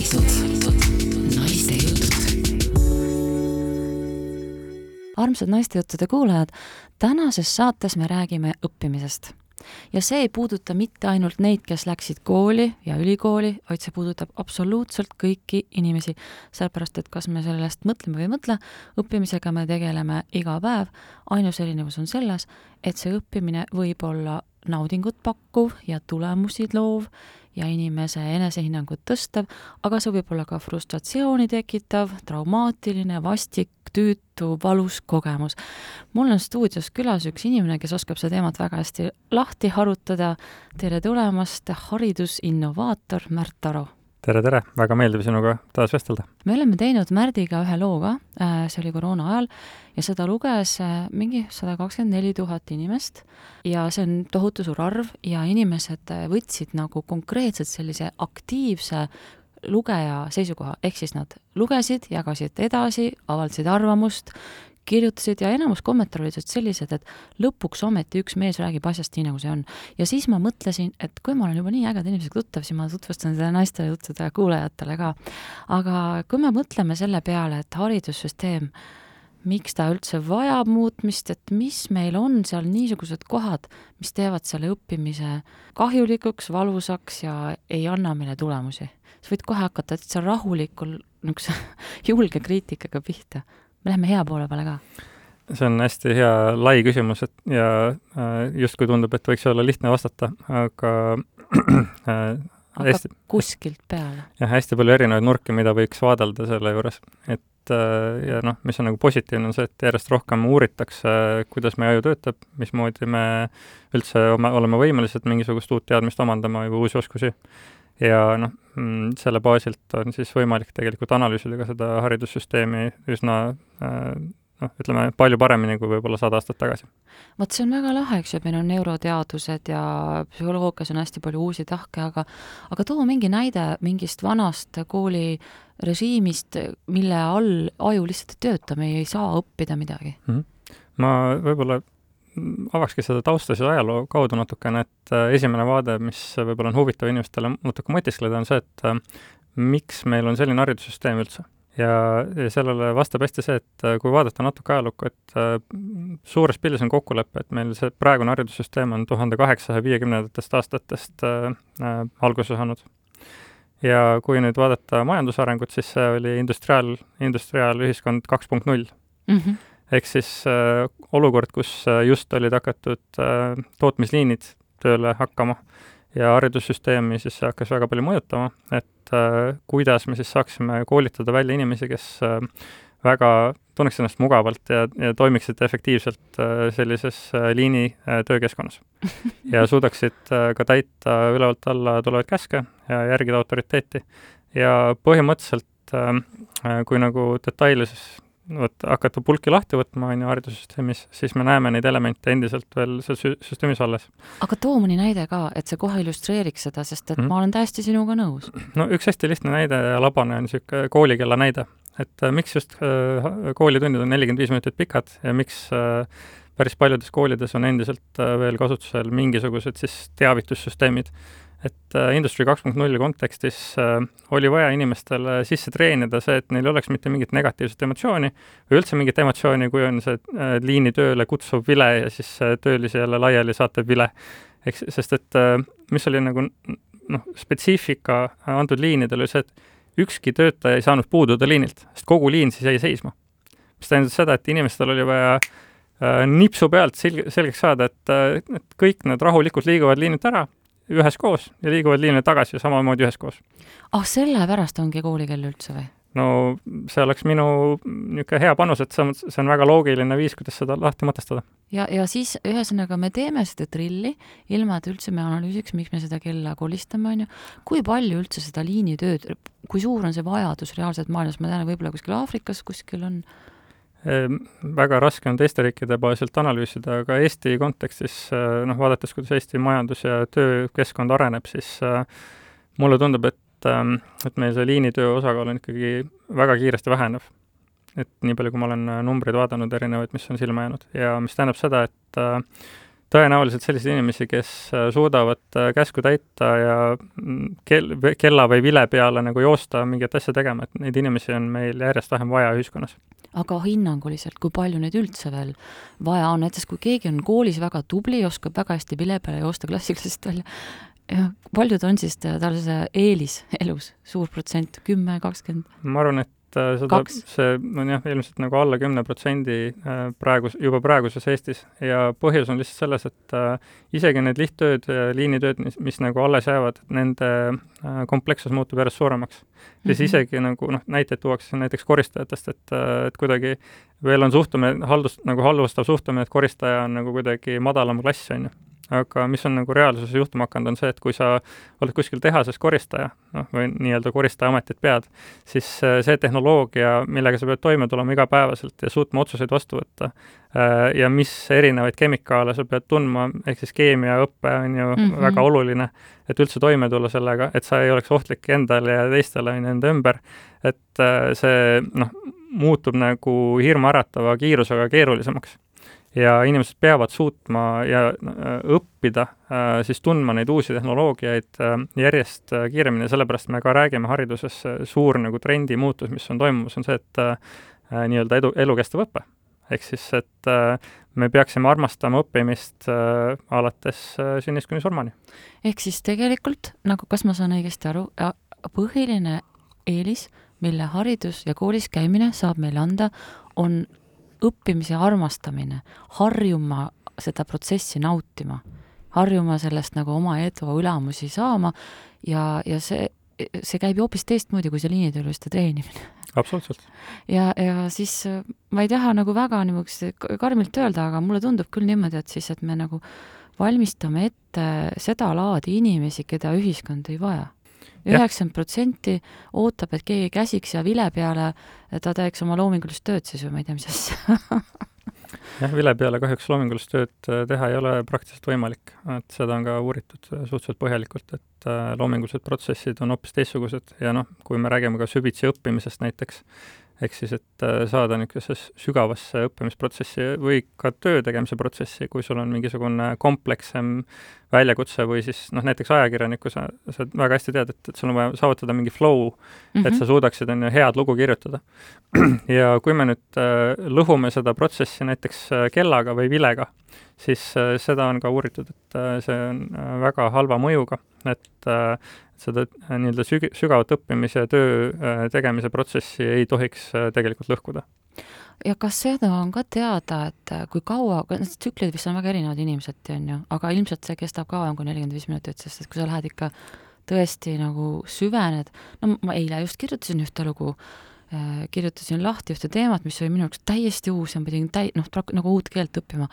naiste jutud. armsad naistejuttude kuulajad, tänases saates me räägime õppimisest ja see ei puuduta mitte ainult neid, kes läksid kooli ja ülikooli, vaid see puudutab absoluutselt kõiki inimesi. sellepärast, et kas me sellest mõtleme või ei mõtle, õppimisega me tegeleme iga päev, ainus erinevus on selles, et see õppimine võib olla naudingut pakkuv ja tulemusi loov ja inimese enesehinnangut tõstav, aga see võib olla ka frustratsiooni tekitav, traumaatiline, vastik, tüütu, valus kogemus. mul on stuudios külas üks inimene, kes oskab seda teemat väga hästi lahti harutada. tere tulemast, haridusinnovaator Märt Aro tere, tere, väga meeldiv sinuga taas vestelda. me oleme teinud Märdiga ühe loo ka, äh, see oli koroona ajal, ja seda luges äh, mingi sada kakskümmend neli tuhat inimest. Ja see on tohutu suur arv ja inimesed äh, võtsid nagu konkreetselt sellise aktiivse lugeja seisukoha, ehk siis nad lugesid, jagasid edasi, avaldasid arvamust, kirjutasid ja enamus kommentaare olid sellised, et lõpuks ometi üks mees räägib asjast nii, nagu see on. ja siis ma mõtlesin, et kui ma olen juba nii ägeda inimesega tuttav, siis ma tutvustan seda naistele juttude kuulajatele ka. aga kui me mõtleme selle peale, et haridussüsteem, miks ta üldse vajab muutmist, et mis meil on seal niisugused kohad, mis teevad selle õppimise kahjulikuks, valusaks ja ei anna meile tulemusi. sa võid kohe hakata täitsa rahulikul niisuguse julge kriitikaga pihta me läheme hea poole peale ka? see on hästi hea lai küsimus, et ja äh, justkui tundub, et võiks olla lihtne vastata, aga äh, hakkab hästi, kuskilt peale. jah, hästi palju erinevaid nurki, mida võiks vaadelda selle juures, et äh, ja noh, mis on nagu positiivne, on see, et järjest rohkem uuritakse, kuidas meie aju töötab, mismoodi me üldse oma, oleme võimelised mingisugust uut teadmist omandama või uusi oskusi ja noh, mm, selle baasilt on siis võimalik tegelikult analüüsida ka seda haridussüsteemi üsna äh, noh, ütleme palju paremini kui võib-olla sada aastat tagasi. vot see on väga lahe, eks ju, et meil on neuroteadused ja psühholoogias on hästi palju uusi tahke, aga aga too mingi näide mingist vanast koolirežiimist, mille all aju lihtsalt ei tööta, me ei saa õppida midagi mm. -hmm. ma võib-olla avakski seda tausta siis ajaloo kaudu natukene, et äh, esimene vaade, mis võib-olla on huvitav inimestele natuke mõtiskleda, on see, et äh, miks meil on selline haridussüsteem üldse. ja, ja sellele vastab hästi see, et äh, kui vaadata natuke ajalukku, et suures pildis on kokkulepe, et meil see praegune haridussüsteem on tuhande kaheksasaja viiekümnendatest aastatest äh, alguse saanud. ja kui nüüd vaadata majandusarengut, siis see oli industriaal, industriaalühiskond kaks punkt null mhm ehk siis äh, olukord, kus äh, just olid hakatud äh, tootmisliinid tööle hakkama ja haridussüsteemi siis see hakkas väga palju mõjutama, et äh, kuidas me siis saaksime koolitada välja inimesi, kes äh, väga tunneks ennast mugavalt ja, ja toimiksid efektiivselt äh, sellises äh, liini äh, töökeskkonnas. ja suudaksid äh, ka täita ülevalt alla tulevaid käske ja järgida autoriteeti. ja põhimõtteliselt äh, äh kui nagu detaile siis vot hakata pulki lahti võtma, on ju, haridussüsteemis, siis me näeme neid elemente endiselt veel seal sü-, süsteemis alles. aga too mõni näide ka, et see kohe illustreeriks seda, sest et mm -hmm. ma olen täiesti sinuga nõus. no üks hästi lihtne näide ja labane on niisugune koolikella näide. et äh, miks just äh, koolitunnid on nelikümmend viis minutit pikad ja miks äh, päris paljudes koolides on endiselt äh, veel kasutusel mingisugused siis teavitussüsteemid et äh, Industry kaks punkt nulli kontekstis äh, oli vaja inimestele sisse treenida see, et neil ei oleks mitte mingit negatiivset emotsiooni või üldse mingit emotsiooni, kui on see äh, liini tööle kutsuv vile ja siis töölisi jälle laiali saatev vile. eks, sest et mis oli nagu noh, spetsiifika antud liinidel oli see, et ükski töötaja ei saanud puududa liinilt, sest kogu liin siis jäi seisma. mis tähendas seda, et inimestel oli vaja nipsu pealt selge, selgeks saada, et, et kõik nad rahulikult liiguvad liinilt ära üheskoos ja liiguvad liinile tagasi samamoodi üheskoos. ah, sellepärast ongi koolikell üldse või? no see oleks minu niisugune hea panus, et see on, see on väga loogiline viis, kuidas seda lahti mõtestada. ja, ja siis ühesõnaga me teeme seda trilli, ilma et üldse me analüüsiks, miks me seda kella kolistame, on ju, kui palju üldse seda liinitööd, kui suur on see vajadus reaalselt maailmas, ma tean, võib-olla kuskil Aafrikas kuskil on väga raske on teiste riikide baasilt analüüsida, aga Eesti kontekstis äh, noh, vaadates, kuidas Eesti majandus- ja töökeskkond areneb, siis äh, mulle tundub, et, ähm, et meil see liinitöö osakaal on ikkagi väga kiiresti vähenev. et nii palju, kui ma olen numbreid vaadanud erinevaid, mis on silma jäänud ja mis tähendab seda, et tõenäoliselt selliseid inimesi, kes suudavad käsku täita ja mm, kell, kella või vile peale nagu joosta mingit asja tegema, et neid inimesi on meil järjest vähem vaja ühiskonnas aga hinnanguliselt, kui palju neid üldse veel vaja on, näiteks kui keegi on koolis väga tubli, oskab väga hästi vile peale joosta klassiklassist välja, paljud on siis tal see eelis elus, suur protsent, kümme, kakskümmend? ma arvan, et äh, seda, see on jah, ilmselt nagu alla kümne protsendi äh, praegu, juba praeguses Eestis ja põhjus on lihtsalt selles, et äh, isegi need lihttööd, liinitööd, mis, mis nagu alles jäävad, nende äh, komplekssus muutub järjest suuremaks. siis mm -hmm. isegi nagu noh, näiteid tuuakse näiteks koristajatest, et, et kuidagi veel on suhtumine, haldus, nagu halvustav suhtumine, et koristaja on nagu kuidagi madalam klass, on ju aga mis on nagu reaalsuses juhtuma hakanud, on see, et kui sa oled kuskil tehases koristaja, noh, või nii-öelda koristaja-ametit pead, siis äh, see tehnoloogia, millega sa pead toime tulema igapäevaselt ja suutma otsuseid vastu võtta, äh, ja mis erinevaid kemikaale sa pead tundma, ehk siis keemiaõpe on ju mm -hmm. väga oluline, et üldse toime tulla sellega, et sa ei oleks ohtlik endale ja teistele, on ju, enda ümber, et äh, see noh, muutub nagu hirmuäratava kiirusega keerulisemaks ja inimesed peavad suutma ja äh, õppida äh, siis tundma neid uusi tehnoloogiaid äh, järjest kiiremini, sellepärast me ka räägime hariduses, suur nagu trendi muutus, mis on toimumas, on see, et nii-öelda edu, elukestev õpe. ehk siis, et me peaksime armastama õppimist alates sünnist kuni surmani. ehk siis tegelikult, nagu kas ma saan õigesti aru, põhiline eelis, mille haridus ja koolis käimine saab meile anda, on õppimise armastamine, harjuma seda protsessi nautima, harjuma sellest nagu oma edu ülemusi saama ja, ja see, see käib ju hoopis teistmoodi kui see liinitööliste treenimine. absoluutselt. ja, ja siis ma ei taha nagu väga niisugust karmilt öelda, aga mulle tundub küll niimoodi, et siis, et me nagu valmistame ette seda laadi inimesi, keda ühiskond ei vaja üheksakümmend protsenti ootab, et keegi käsiks ja vile peale ta teeks oma loomingulist tööd siis või ma ei tea, mis asja. Jah, vile peale kahjuks loomingulist tööd äh, teha ei ole praktiliselt võimalik, et seda on ka uuritud äh, suhteliselt põhjalikult, et äh, loomingulised protsessid on hoopis teistsugused. Ja noh, kui me räägime ka süvitsi õppimisest näiteks, ehk siis, et äh, saada niisugusesse sügavasse õppimisprotsessi või ka töö tegemise protsessi, kui sul on mingisugune komplekssem väljakutse või siis noh, näiteks ajakirjaniku sa, sa väga hästi tead, et, et sul on vaja saavutada mingi flow mm, -hmm. et sa mhm. suudaksid, on ju, head lugu kirjutada. ja kui me nüüd äh, lõhume seda protsessi näiteks äh, kellaga või vilega, siis äh, seda on ka uuritud, et äh, see on äh, väga halva mõjuga, et seda nii-öelda süg-, sügavat õppimise ja töö tegemise protsessi ei tohiks tegelikult lõhkuda. ja kas seda on ka teada, et kui kaua, need tsüklid vist on väga erinevad inimeseti, on ju, aga ilmselt see kestab kauem kui nelikümmend viis minutit, sest et kui sa lähed ikka tõesti nagu süvened, no ma eile just kirjutasin ühte lugu, kirjutasin lahti ühte teemat, mis oli minu jaoks täiesti uus ja ma pidin täi-, noh, nagu uut keelt õppima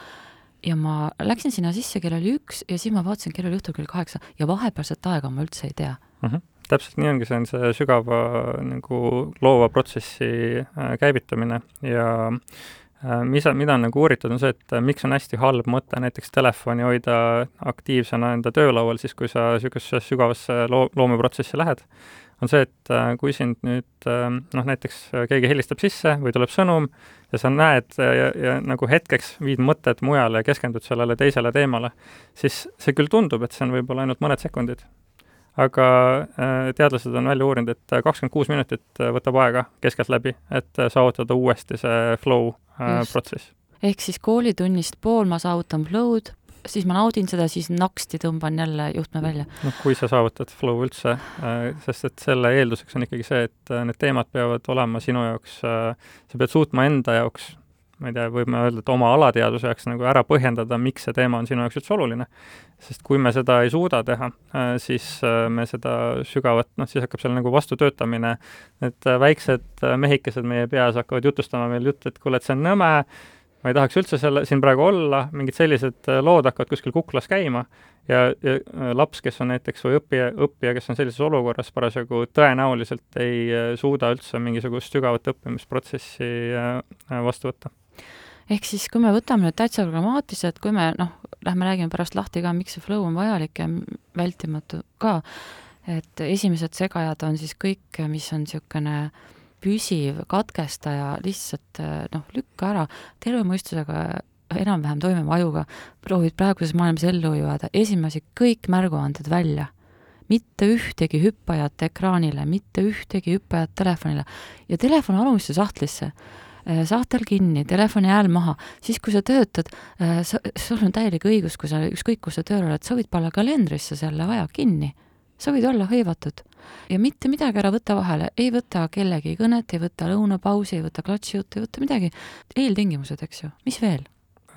ja ma läksin sinna sisse, kell oli üks ja siis ma vaatasin, kell oli õhtul kell kaheksa ja vahepealset aega ma üldse ei tea mm. -hmm. täpselt nii ongi, see on see sügava nagu loova protsessi äh, käivitamine ja äh, mis, mida on nagu uuritud, on see, et äh, miks on hästi halb mõte näiteks telefoni hoida aktiivsena enda töölaual siis, kui sa niisugusesse sügavasse loo-, loomeprotsessi lähed on see, et äh, kui sind nüüd äh, noh, näiteks äh, keegi helistab sisse või tuleb sõnum ja sa näed ja, ja nagu hetkeks viid mõtted mujale ja keskendud sellele teisele teemale, siis see küll tundub, et see on võib-olla ainult mõned sekundid. aga teadlased on välja uurinud, et kakskümmend kuus minutit võtab aega keskeltläbi, et saavutada uuesti see flow Just. protsess. ehk siis koolitunnist pool ma saavutan flow'd, siis ma naudin seda, siis naksti tõmban jälle juhtme välja. noh, kui sa saavutad flow üldse, äh, sest et selle eelduseks on ikkagi see, et äh, need teemad peavad olema sinu jaoks, äh, sa pead suutma enda jaoks, ma ei tea, võime öelda, et oma alateadvuse jaoks nagu ära põhjendada, miks see teema on sinu jaoks üldse oluline. sest kui me seda ei suuda teha, siis me seda sügavat, noh, siis hakkab seal nagu vastutöötamine, need väiksed mehikesed meie peas hakkavad jutustama meile juttu, et kuule, et see on nõme, ma ei tahaks üldse selle, siin praegu olla, mingid sellised äh, lood hakkavad kuskil kuklas käima ja, ja äh, laps, kes on näiteks, või õppija, õppija, kes on sellises olukorras parasjagu, tõenäoliselt ei äh, suuda üldse mingisugust sügavat õppimisprotsessi vastu võtta. ehk siis, kui me võtame nüüd täitsa programmaatiliselt, kui me noh, lähme räägime pärast lahti ka, miks see flow on vajalik ja vältimatu ka, et esimesed segajad on siis kõik, mis on niisugune äh, püsiv katkestaja lihtsalt noh, lükka ära, terve mõistusega enam-vähem toimiva ajuga proovid praeguses maailmas ellu jääda, esimene asi, kõik märguanded välja. mitte ühtegi hüppajat ekraanile, mitte ühtegi hüppajat telefonile. Ja telefon alumisse sahtlisse Äh, sahtel kinni, telefoni hääl maha, siis kui sa töötad, äh, sa, sul on täielik õigus, kui sa ükskõik, kus sa tööl oled, sa võid panna kalendrisse selle aja kinni. sa võid olla hõivatud ja mitte midagi ära võtta vahele, ei võta kellegi kõnet, ei võta lõunapausi, ei võta klatšijuttu, ei võta midagi. eeltingimused, eks ju, mis veel?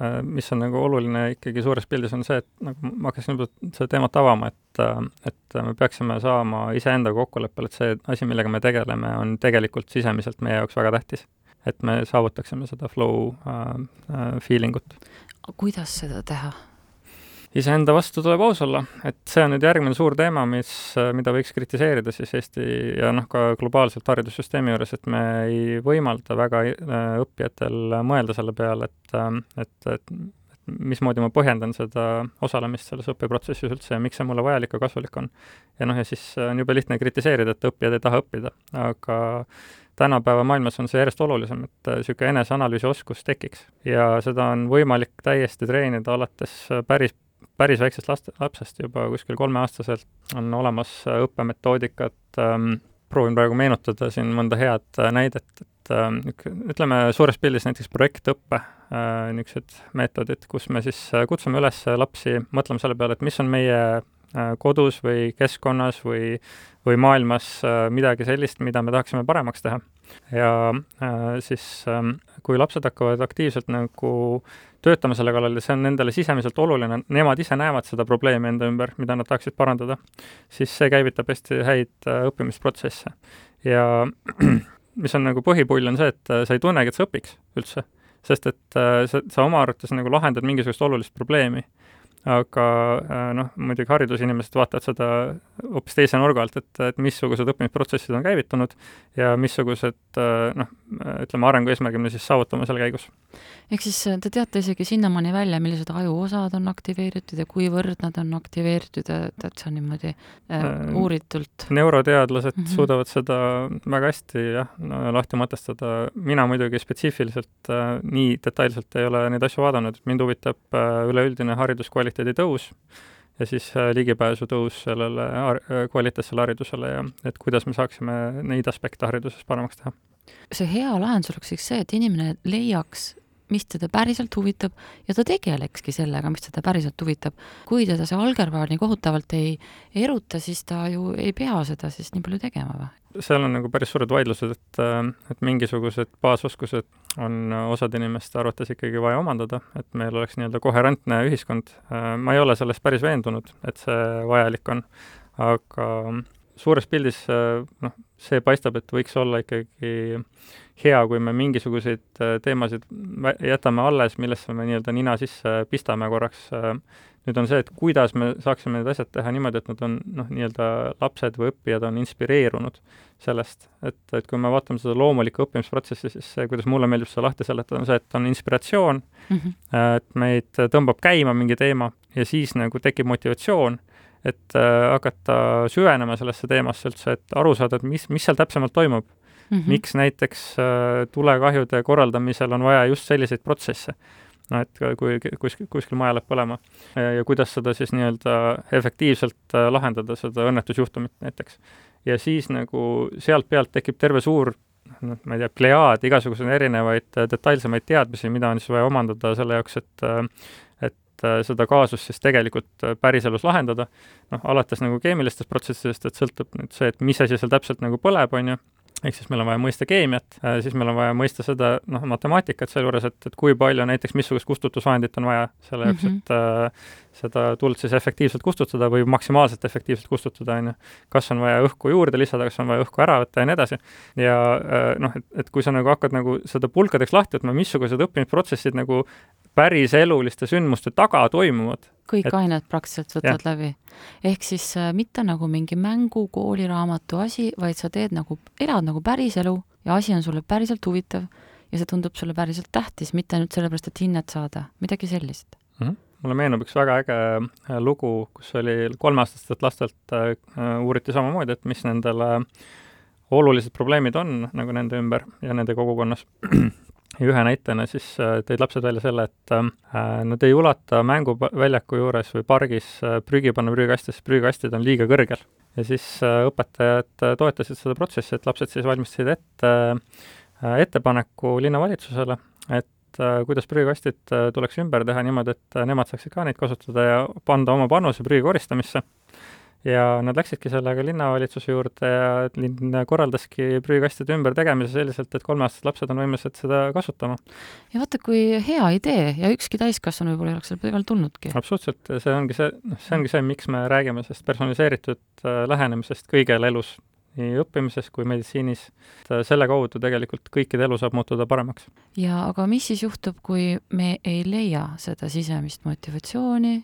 Äh, mis on nagu oluline ikkagi suures pildis, on see, et nagu ma hakkasin juba seda teemat avama, et, et me peaksime saama iseendaga kokkuleppele, et see asi, millega me tegeleme, on tegelikult sisemiselt meie jaoks väga tähtis et me saavutaksime seda flow äh, äh, feeling ut. kuidas seda teha? Iseenda vastu tuleb aus olla, et see on nüüd järgmine suur teema, mis, äh, mida võiks kritiseerida siis Eesti ja noh, ka globaalselt haridussüsteemi juures, et me ei võimalda väga äh, õppijatel mõelda selle peale, et, et, et mismoodi ma põhjendan seda osalemist selles õppeprotsessis üldse ja miks see mulle vajalik ja kasulik on. ja noh, ja siis on jube lihtne kritiseerida, et õppijad ei taha õppida, aga tänapäeva maailmas on see järjest olulisem, et niisugune äh, eneseanalüüsi oskus tekiks. ja seda on võimalik täiesti treenida alates äh, päris, päris väiksest last, lapsest, juba kuskil kolmeaastaselt on olemas äh, õppemetoodikat ähm,, proovin praegu meenutada siin mõnda head näidet, et äh, ütleme suures pildis näiteks projektõppe äh, niisugused meetodid, kus me siis kutsume üles lapsi mõtlema selle peale, et mis on meie Äh, kodus või keskkonnas või, või maailmas äh, midagi sellist, mida me tahaksime paremaks teha. ja äh, siis, ähm, kui lapsed hakkavad aktiivselt nagu töötama selle kallal ja see on nendele sisemiselt oluline, nemad ise näevad seda probleemi enda ümber, mida nad tahaksid parandada, siis see käivitab hästi häid õppimisprotsesse. ja mis on nagu põhipull, on see, et sa ei tunnegi, et sa õpiks üldse. sest et sa, sa oma arvates nagu lahendad mingisugust olulist probleemi aga äh, noh, muidugi haridusinimesed vaatavad seda hoopis teise nurga alt, et, et missugused õppimisprotsessid on käivitunud ja missugused äh, noh, ütleme, arengueesmärgid me siis saavutame selle käigus. ehk siis äh, te teate isegi sinnamaani välja, millised ajuosad on aktiveeritud ja kuivõrd nad on aktiveeritud ja täitsa niimoodi äh, uuritult? neuroteadlased mm -hmm. suudavad seda väga hästi jah no,, lahti mõtestada, mina muidugi spetsiifiliselt äh, nii detailselt ei ole neid asju vaadanud, mind huvitab äh, üleüldine hariduskvaliteet, kvaliteedi tõus ja siis äh, ligipääsu tõus sellele äh, kvaliteetsele haridusele ja et kuidas me saaksime neid aspekte hariduses paremaks teha. see hea lahendus oleks siis see, et inimene leiaks mis teda päriselt huvitab ja ta tegelekski sellega, mis teda päriselt huvitab. kui teda see algervaar nii kohutavalt ei eruta, siis ta ju ei pea seda siis nii palju tegema või? Seal on nagu päris suured vaidlused, et, et mingisugused baasoskused on osade inimeste arvates ikkagi vaja omandada, et meil oleks nii-öelda koherentne ühiskond. ma ei ole selles päris veendunud, et see vajalik on, aga suures pildis noh, see paistab, et võiks olla ikkagi hea, kui me mingisuguseid äh, teemasid jätame alles, millesse me nii-öelda nina sisse pistame korraks. Äh, nüüd on see, et kuidas me saaksime need asjad teha niimoodi, et nad on noh, nii-öelda lapsed või õppijad on inspireerunud sellest, et, et kui me vaatame seda loomulikku õppimisprotsessi, siis see, kuidas mulle meeldib seda lahti seletada, on see, et on inspiratsioon mm, -hmm. et meid tõmbab käima mingi teema ja siis nagu tekib motivatsioon et äh, hakata süvenema sellesse teemasse üldse, et aru saada, et mis, mis seal täpsemalt toimub mm, -hmm. miks näiteks äh, tulekahjude korraldamisel on vaja just selliseid protsesse. No et kui kuskil, kuskil maja läheb põlema. Ja, kuidas seda siis nii-öelda efektiivselt äh, lahendada, seda õnnetusjuhtumit näiteks. ja siis nagu sealt pealt tekib terve suur noh, ma ei tea, plejaad igasuguseid erinevaid äh, detailsemaid teadmisi, mida on siis vaja omandada selle jaoks, et et seda kaasust siis tegelikult päriselus lahendada, noh, alates nagu keemilistest protsessidest, et sõltub nüüd see, et mis asi seal täpselt nagu põleb, on ju, ehk siis meil on vaja mõista keemiat, äh, siis meil on vaja mõista seda, noh, matemaatikat sealjuures, et, et kui palju näiteks missugust kustutusvahendit on vaja selle jaoks mm, -hmm. et äh, seda tuld siis efektiivselt kustutada või maksimaalselt efektiivselt kustutada, on ju. kas on vaja õhku juurde lisada, kas on vaja õhku ära võtta ja nii edasi. ja äh, noh, et, et kui sa nagu hakkad nagu seda pulkadeks lahti võtma, missugused õppimisprotsessid nagu päriseluliste sündmuste taga toimuvad. kõik et, ained praktiliselt võtad jah. läbi. ehk siis äh, mitte nagu mingi mängu, kooliraamatu asi, vaid sa teed nagu, elad nagu päriselu ja asi on sulle päriselt huvitav ja see tundub sulle päriselt tähtis, mitte ainult sellepärast, et hinnet saada, midagi sellist mm. -hmm mulle meenub üks väga äge äh, lugu, kus oli kolmeaastastelt lastelt äh, uuriti samamoodi, et mis nendele olulised probleemid on nagu nende ümber ja nende kogukonnas. ja ühe näitena siis tõid lapsed välja selle, et nad ei ulata mänguväljaku juures või pargis prügi panna prügikasti, sest prügikastid on liiga kõrgel. ja siis õpetajad toetasid seda protsessi, et lapsed siis valmistasid ette ettepaneku linnavalitsusele, et kuidas prügikastid tuleks ümber teha niimoodi, et nemad saaksid ka neid kasutada ja anda oma panuse prügi koristamisse ja nad läksidki sellega linnavalitsuse juurde ja linn korraldaski prügikastide ümbertegemise selliselt, et kolmeaastased lapsed on võimelised seda kasutama. ja vaata, kui hea idee ja ükski täiskasvanu võib-olla ei oleks selle peale tulnudki. absoluutselt, see ongi see, noh, see ongi see, miks me räägime sellest personaliseeritud äh, lähenemisest kõigele elus, nii õppimises kui meditsiinis. Äh, selle kaudu tegelikult kõikide elu saab muutuda paremaks. ja aga mis siis juhtub, kui me ei leia seda sisemist motivatsiooni,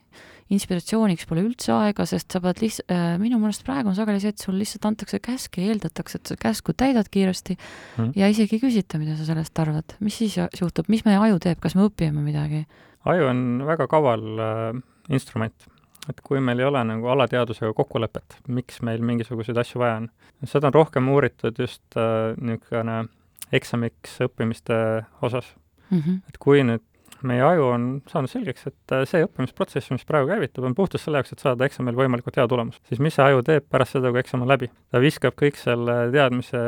inspiratsiooniks pole üldse aega, sest sa pead lihtsalt äh,, minu meelest praegu on sageli see, et sul lihtsalt antakse käsk ja eeldatakse, et sa käsku täidad kiiresti mm. ja isegi ei küsita, mida sa sellest arvad. mis siis juhtub, mis meie aju teeb, kas me õpime midagi? aju on väga kaval äh, instrument et kui meil ei ole nagu alateadusega kokkulepet, miks meil mingisuguseid asju vaja on. seda on rohkem uuritud just äh, niisugune eksamiks õppimiste osas mm. -hmm. et kui nüüd meie aju on saanud selgeks, et äh, see õppimisprotsess, mis praegu käivitub, on puhtalt selle jaoks, et saada eksamil võimalikult hea tulemus. siis mis see aju teeb pärast seda, kui eksam on läbi? ta viskab kõik selle teadmise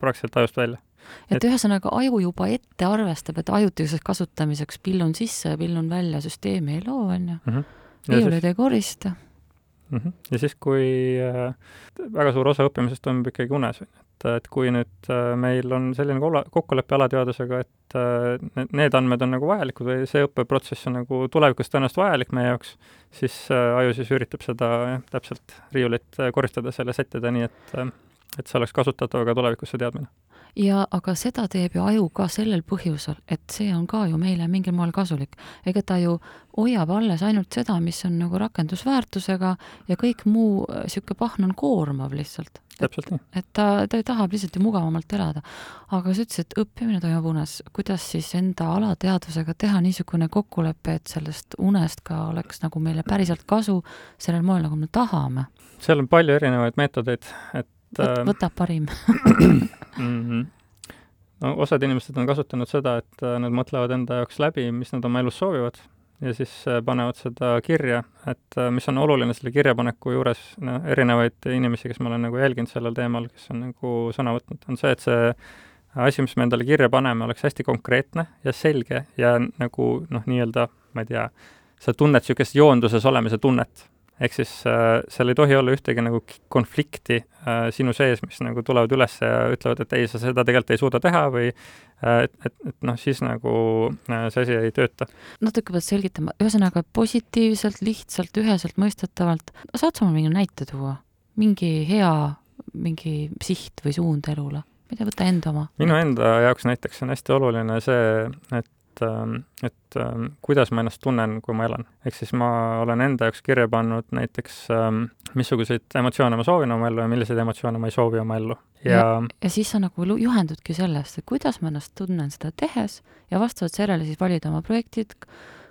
praktiliselt ajust välja. et, et ühesõnaga, aju juba ette arvestab, et ajutiseks kasutamiseks pillun sisse ja pillun välja, süsteemi ei loo, on ju. Mhm. ei korista mm. -hmm. ja siis, kui äh, väga suur osa õppimisest toimub ikkagi unes, et, et kui nüüd äh, meil on selline kolla-, kokkulepe alateadusega, et äh, need andmed on nagu vajalikud või see õppeprotsess on nagu tulevikus tõenäoliselt vajalik meie jaoks, siis äh, aju siis üritab seda jah, täpselt riiulit äh, koristada, selle sättida nii, et äh, et see oleks kasutatav ka tulevikus, see teadmine ja aga seda teeb ju aju ka sellel põhjusel, et see on ka ju meile mingil moel kasulik. ega ta ju hoiab alles ainult seda, mis on nagu rakendusväärtusega ja kõik muu niisugune äh, pahn on koormav lihtsalt. täpselt nii. et ta, ta tahab lihtsalt ju mugavamalt elada. aga sa ütlesid, et õppimine toimub unes. kuidas siis enda alateadvusega teha niisugune kokkulepe, et sellest unest ka oleks nagu meile päriselt kasu sellel moel, nagu me tahame? seal on palju erinevaid meetodeid, et Võt, äh, võtab parim mm. -hmm. no osad inimesed on kasutanud seda, et äh, nad mõtlevad enda jaoks läbi, mis nad oma elus soovivad ja siis äh, panevad seda kirja, et mis on oluline selle kirjapaneku juures, no erinevaid inimesi, kes ma olen nagu jälginud sellel teemal, kes on nagu sõna võtnud, on see, et see asi, mis me endale kirja paneme, oleks hästi konkreetne ja selge ja nagu noh, nii-öelda, ma ei tea, sa tunned niisugust joonduses olemise tunnet ehk siis äh, seal ei tohi olla ühtegi nagu konflikti äh, sinu sees, mis nagu tulevad üles ja ütlevad, et ei, sa seda tegelikult ei suuda teha või äh, et, et, et noh, siis nagu äh, see asi ei tööta. natuke pead selgitama, ühesõnaga positiivselt, lihtsalt, üheselt mõistetavalt, saad sa mulle mingi näite tuua? mingi hea, mingi siht või suund elule? ma ei tea, võta enda oma. minu enda jaoks näiteks on hästi oluline see, et et, ähm, et ähm, kuidas ma ennast tunnen, kui ma elan. ehk siis ma olen enda jaoks kirja pannud näiteks, ähm, missuguseid emotsioone ma soovin oma ellu ja milliseid emotsioone ma ei soovi oma ellu. ja, ja, ja siis sa nagu juhendudki sellest, et kuidas ma ennast tunnen seda tehes ja vastavalt sellele siis valida oma projektid,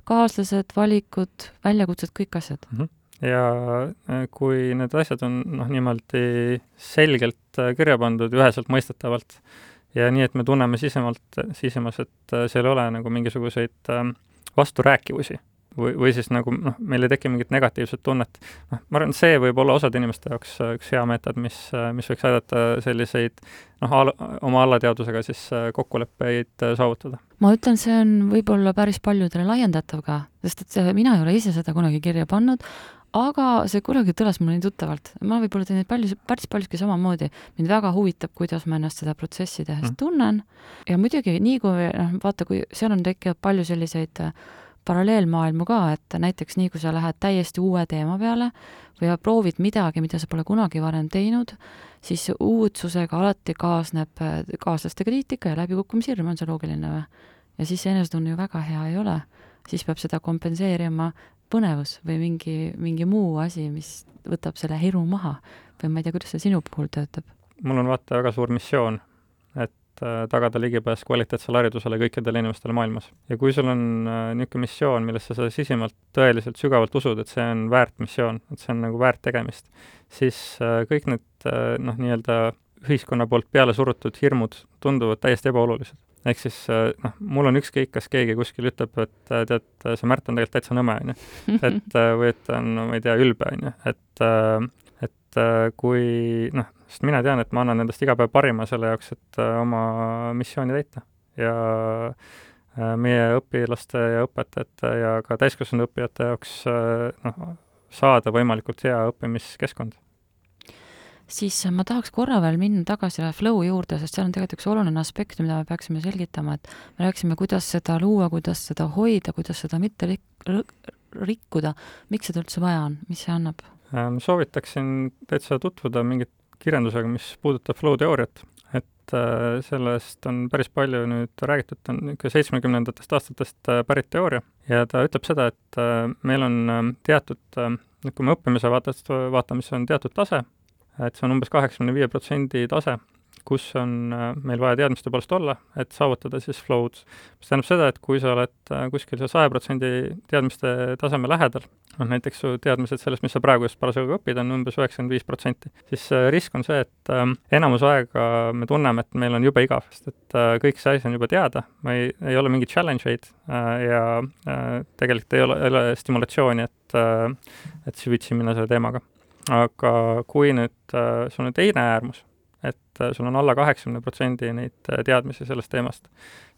kaaslased, valikud, väljakutsed, kõik asjad mm. -hmm ja äh, kui need asjad on noh, niimoodi selgelt äh, kirja pandud, üheselt mõistetavalt, ja nii, et me tunneme sisemalt, sisemas, et äh, seal ei ole nagu mingisuguseid ähm, vasturääkivusi või, või siis nagu noh, meil ei teki mingit negatiivset tunnet. noh, ma arvan, see võib olla osade inimeste jaoks äh, üks hea meetod, mis, äh, mis võiks aidata selliseid noh, al-, oma allateadvusega siis kokkuleppeid saavutada. ma ütlen, see on võib-olla päris paljudele laiendatav ka, sest et mina ei ole ise seda kunagi kirja pannud, aga see kunagi kõlas mulle nii tuttavalt. ma võib-olla teen neid palju, päris paljuski samamoodi. mind väga huvitab, kuidas ma ennast seda protsessi tehes mm. tunnen ja muidugi nii kui noh, vaata, kui seal on tekkinud palju selliseid äh, paralleelmaailmu ka, et näiteks nii, kui sa lähed täiesti uue teema peale või proovid midagi, mida sa pole kunagi varem teinud, siis uudsusega alati kaasneb äh, kaaslaste kriitika ja läbikukkumishirm, on see loogiline või? ja siis see enesetunne ju väga hea ei ole. siis peab seda kompenseerima põnevus või mingi, mingi muu asi, mis võtab selle hirmu maha või ma ei tea, kuidas see sinu puhul töötab? mul on vaata väga suur missioon, et äh, tagada ligipääs kvaliteetsele haridusele kõikidele inimestele maailmas. ja kui sul on äh, niisugune missioon, millesse sa sisimalt tõeliselt sügavalt usud, et see on väärt missioon, et see on nagu väärt tegemist, siis äh, kõik need noh, nii-öelda ühiskonna poolt peale surutud hirmud tunduvad täiesti ebaolulised. Ehk siis noh, mul on ükskõik, kas keegi kuskil ütleb, et tead, see Märt on tegelikult täitsa nõme, on ju. et või et ta on, ma ei tea, ülbe, on ju, et et kui noh, sest mina tean, et ma annan endast iga päev parima selle jaoks, et oma missiooni täita. Ja meie õpilaste ja õpetajate ja ka täiskasvanud õppijate jaoks noh, saada võimalikult hea õppimiskeskkond siis ma tahaks korra veel minna tagasi flow juurde, sest seal on tegelikult üks oluline aspekt, mida me peaksime selgitama, et me rääkisime, kuidas seda luua, kuidas seda hoida, kuidas seda mitte rik-, rikkuda, miks seda üldse vaja on, mis see annab? Äh, soovitaksin täitsa tutvuda mingit kirjandusega, mis puudutab flow teooriat, et äh, sellest on päris palju nüüd räägitud, ta on niisugune seitsmekümnendatest aastatest äh, pärit teooria. Ja ta ütleb seda, et meil on teatud, kui me õppimise vaatest vaatame, siis on teatud tase, et see on umbes kaheksakümne viie protsendi tase, kus on äh, meil vaja teadmiste poolest olla, et saavutada siis flow'd. mis tähendab seda, et kui sa oled äh, kuskil seal saja protsendi teadmiste taseme lähedal, noh näiteks su teadmised sellest, mis sa praegu just parasjagu õpid, on umbes üheksakümmend viis protsenti, siis äh, risk on see, et enamus aega me tunneme, et meil on jube igav, sest et kõik see asi on juba teada, ma ei, ei ole mingeid challenge eid ja tegelikult ei ole, ei ole stimulatsiooni, et, et süvitsi minna selle teemaga aga kui nüüd äh, sul on teine äärmus, et äh, sul on alla kaheksakümne protsendi neid äh, teadmisi sellest teemast,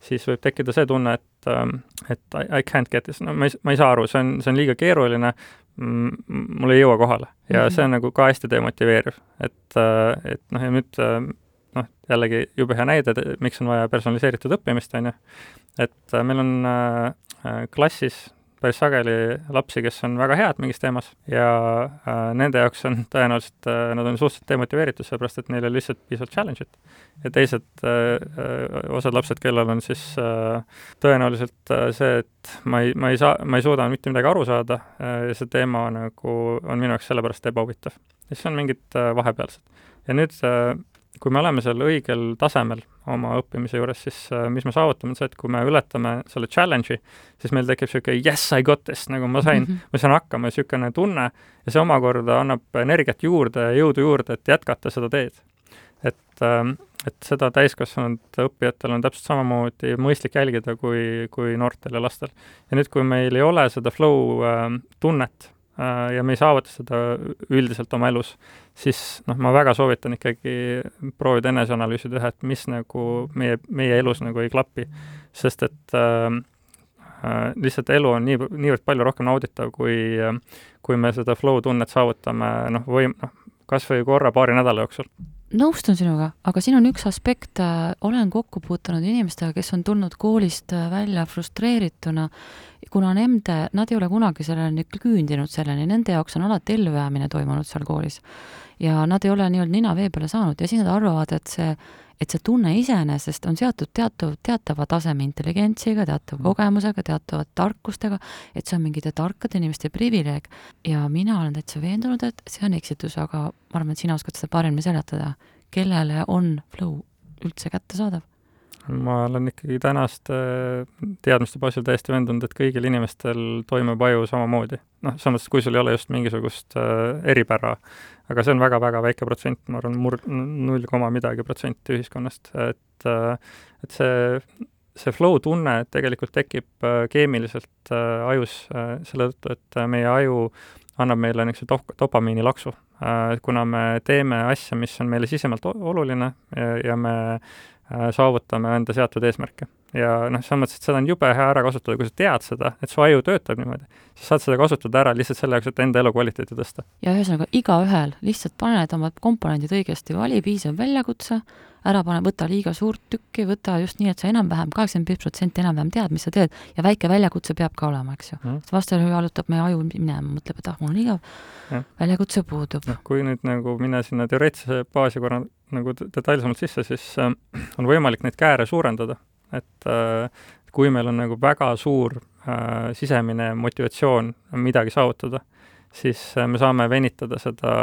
siis võib tekkida see tunne, et, ähm, et I, I can't get this, no ma ei, ma ei saa aru, see on, see on liiga keeruline, mul ei jõua kohale. ja mm -hmm. see on nagu ka hästi demotiveeriv, et, et noh, ja nüüd noh, jällegi jube hea näide, miks on vaja personaliseeritud õppimist, on ju, et meil on klassis päris sageli lapsi, kes on väga head mingis teemas ja äh, nende jaoks on tõenäoliselt äh,, nad on suhteliselt demotiveeritud, sellepärast et neil ei ole lihtsalt piisavalt challenge'it. ja teised äh, äh, osad lapsed, kellel on siis äh, tõenäoliselt äh, see, et ma ei, ma ei saa, ma ei suuda mitte midagi aru saada äh, ja see teema nagu on minu jaoks sellepärast ebahuvitav. ja siis on mingid äh, vahepealsed. ja nüüd äh, kui me oleme seal õigel tasemel oma õppimise juures, siis äh, mis me saavutame, on see, et kui me ületame selle challenge'i, siis meil tekib niisugune yes, I got this, nagu ma sain mm, -hmm. ma sain hakkama, niisugune tunne ja see omakorda annab energiat juurde ja jõudu juurde, et jätkata seda teed. et, ähm, et seda täiskasvanud õppijatel on täpselt samamoodi mõistlik jälgida kui, kui noortel ja lastel. ja nüüd, kui meil ei ole seda flow äh, tunnet, ja me ei saavuta seda üldiselt oma elus, siis noh, ma väga soovitan ikkagi proovida eneseanalüüsi teha, et mis nagu meie, meie elus nagu ei klapi. sest et äh, äh, lihtsalt elu on nii, niivõrd palju rohkem nauditav, kui äh,, kui me seda flow tunnet saavutame noh, või noh, kas või korra paari nädala jooksul nõustun sinuga, aga siin on üks aspekt, äh, olen kokku puutunud inimestega, kes on tulnud koolist äh, välja frustreerituna, kuna nende, nad ei ole kunagi selleni küündinud selleni, nende jaoks on alati ellujäämine toimunud seal koolis. ja nad ei ole nii-öelda nina vee peale saanud ja siis nad arvavad, et see, et see tunne iseenesest on seotud teatav, teatava taseme intelligentsiga, teatava mm. kogemusega, teatava tarkustega, et see on mingite tarkade inimeste privileeg. ja mina olen täitsa veendunud, et see on eksitus, aga ma arvan, et sina oskad seda paremini seletada. kellele on flow üldse kättesaadav? Ma olen ikkagi tänaste teadmiste baasil täiesti veendunud, et kõigil inimestel toimub aju samamoodi. noh, mõttes, kui sul ei ole just mingisugust äh, eripära, aga see on väga-väga väike protsent, ma arvan, mur-, null koma midagi protsenti ühiskonnast, et äh, et see, see flow tunne tegelikult tekib äh, keemiliselt äh, ajus äh, selle tõttu, et meie aju annab meile niisuguse dop-, dopamiinilaksu äh,, kuna me teeme asja, mis on meile sisemalt oluline ja, ja me Äh, saavutame enda seatud eesmärke. ja noh, selles mõttes, et seda on jube hea ära kasutada, kui sa tead seda, et su aju töötab niimoodi, siis saad seda kasutada ära lihtsalt selle jaoks, et enda elukvaliteeti tõsta. ja ühesõnaga, igaühel lihtsalt pane need oma komponendid õigesti, vali piisav väljakutse, ära pane, võta liiga suurt tükki, võta just nii, et sa enam-vähem, kaheksakümmend viis protsenti enam-vähem tead, mis sa teed ja väike väljakutse peab ka olema, eks ju mm.. sest vastasel juhul jalutab meie aju minema, mõtleb, et ah, mul on igav, väljakutse puudub. noh, kui nüüd nagu minna sinna teoreetilise baasi korra nagu detailsemalt sisse, siis äh, on võimalik neid kääre suurendada, et äh, kui meil on nagu väga suur äh, sisemine motivatsioon midagi saavutada, siis äh, me saame venitada seda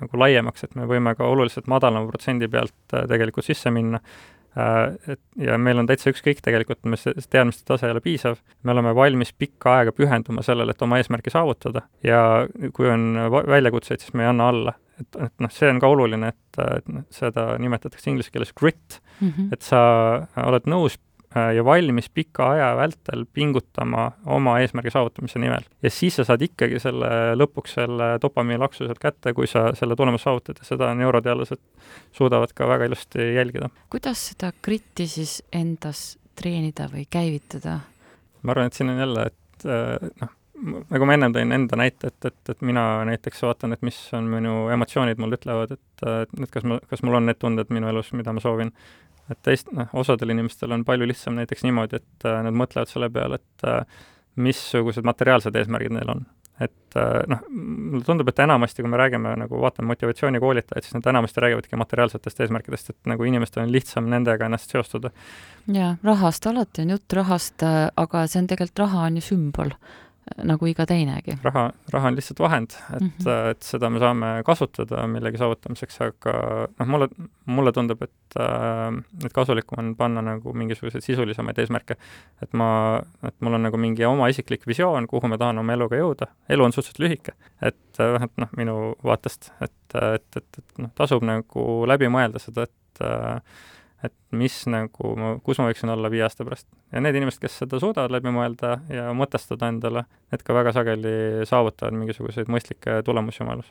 nagu laiemaks, et me võime ka oluliselt madalama protsendi pealt äh, tegelikult sisse minna. Et ja meil on täitsa ükskõik tegelikult, me see teadmiste tase ei ole piisav, me oleme valmis pikka aega pühenduma sellele, et oma eesmärki saavutada. Ja kui on väljakutseid, siis me ei anna alla. Et, et noh, see on ka oluline, et, et seda nimetatakse inglise keeles grit. Mm, -hmm. et sa oled nõus äh, ja valmis pika aja vältel pingutama oma eesmärgi saavutamise nimel. ja siis sa saad ikkagi selle lõpuks selle dopamiinilaksu sealt kätte, kui sa selle tulemuse saavutad ja seda neuroteadlased suudavad ka väga ilusti jälgida. kuidas seda gritti siis endas treenida või käivitada? ma arvan, et siin on jälle, et äh, noh, nagu ma ennem tõin enda näite, et, et, et mina näiteks vaatan, et mis on minu emotsioonid mulle ütlevad, et, et kas ma, kas mul on need tunded minu elus, mida ma soovin. Et teist, noh, osadel inimestel on palju lihtsam näiteks niimoodi, et äh, nad mõtlevad selle peale, et äh, missugused materiaalsed eesmärgid neil on et noh, mulle tundub, et enamasti, kui me räägime nagu, vaatame motivatsioonikoolitajaid, siis nad enamasti räägivadki materiaalsetest eesmärkidest, et nagu inimestel on lihtsam nendega ennast seostada. jaa, rahast, alati on jutt rahast, aga see on tegelikult, raha on ju sümbol nagu iga teinegi. raha, raha on lihtsalt vahend, et mm, -hmm. et seda me saame kasutada millegi saavutamiseks, aga noh, mulle, mulle tundub, et, et kasulikum on panna nagu mingisuguseid sisulisemaid eesmärke. et ma, et mul on nagu mingi oma isiklik visioon, kuhu ma tahan oma eluga jõuda. elu on suhteliselt lühike, et vähemalt noh, minu vaatest, et, et, et, et noh, tasub nagu läbi mõelda seda, et et mis nagu, kus ma võiksin olla viie aasta pärast. ja need inimesed, kes seda suudavad läbi mõelda ja mõtestada endale, need ka väga sageli saavutavad mingisuguseid mõistlikke tulemusi oma elus.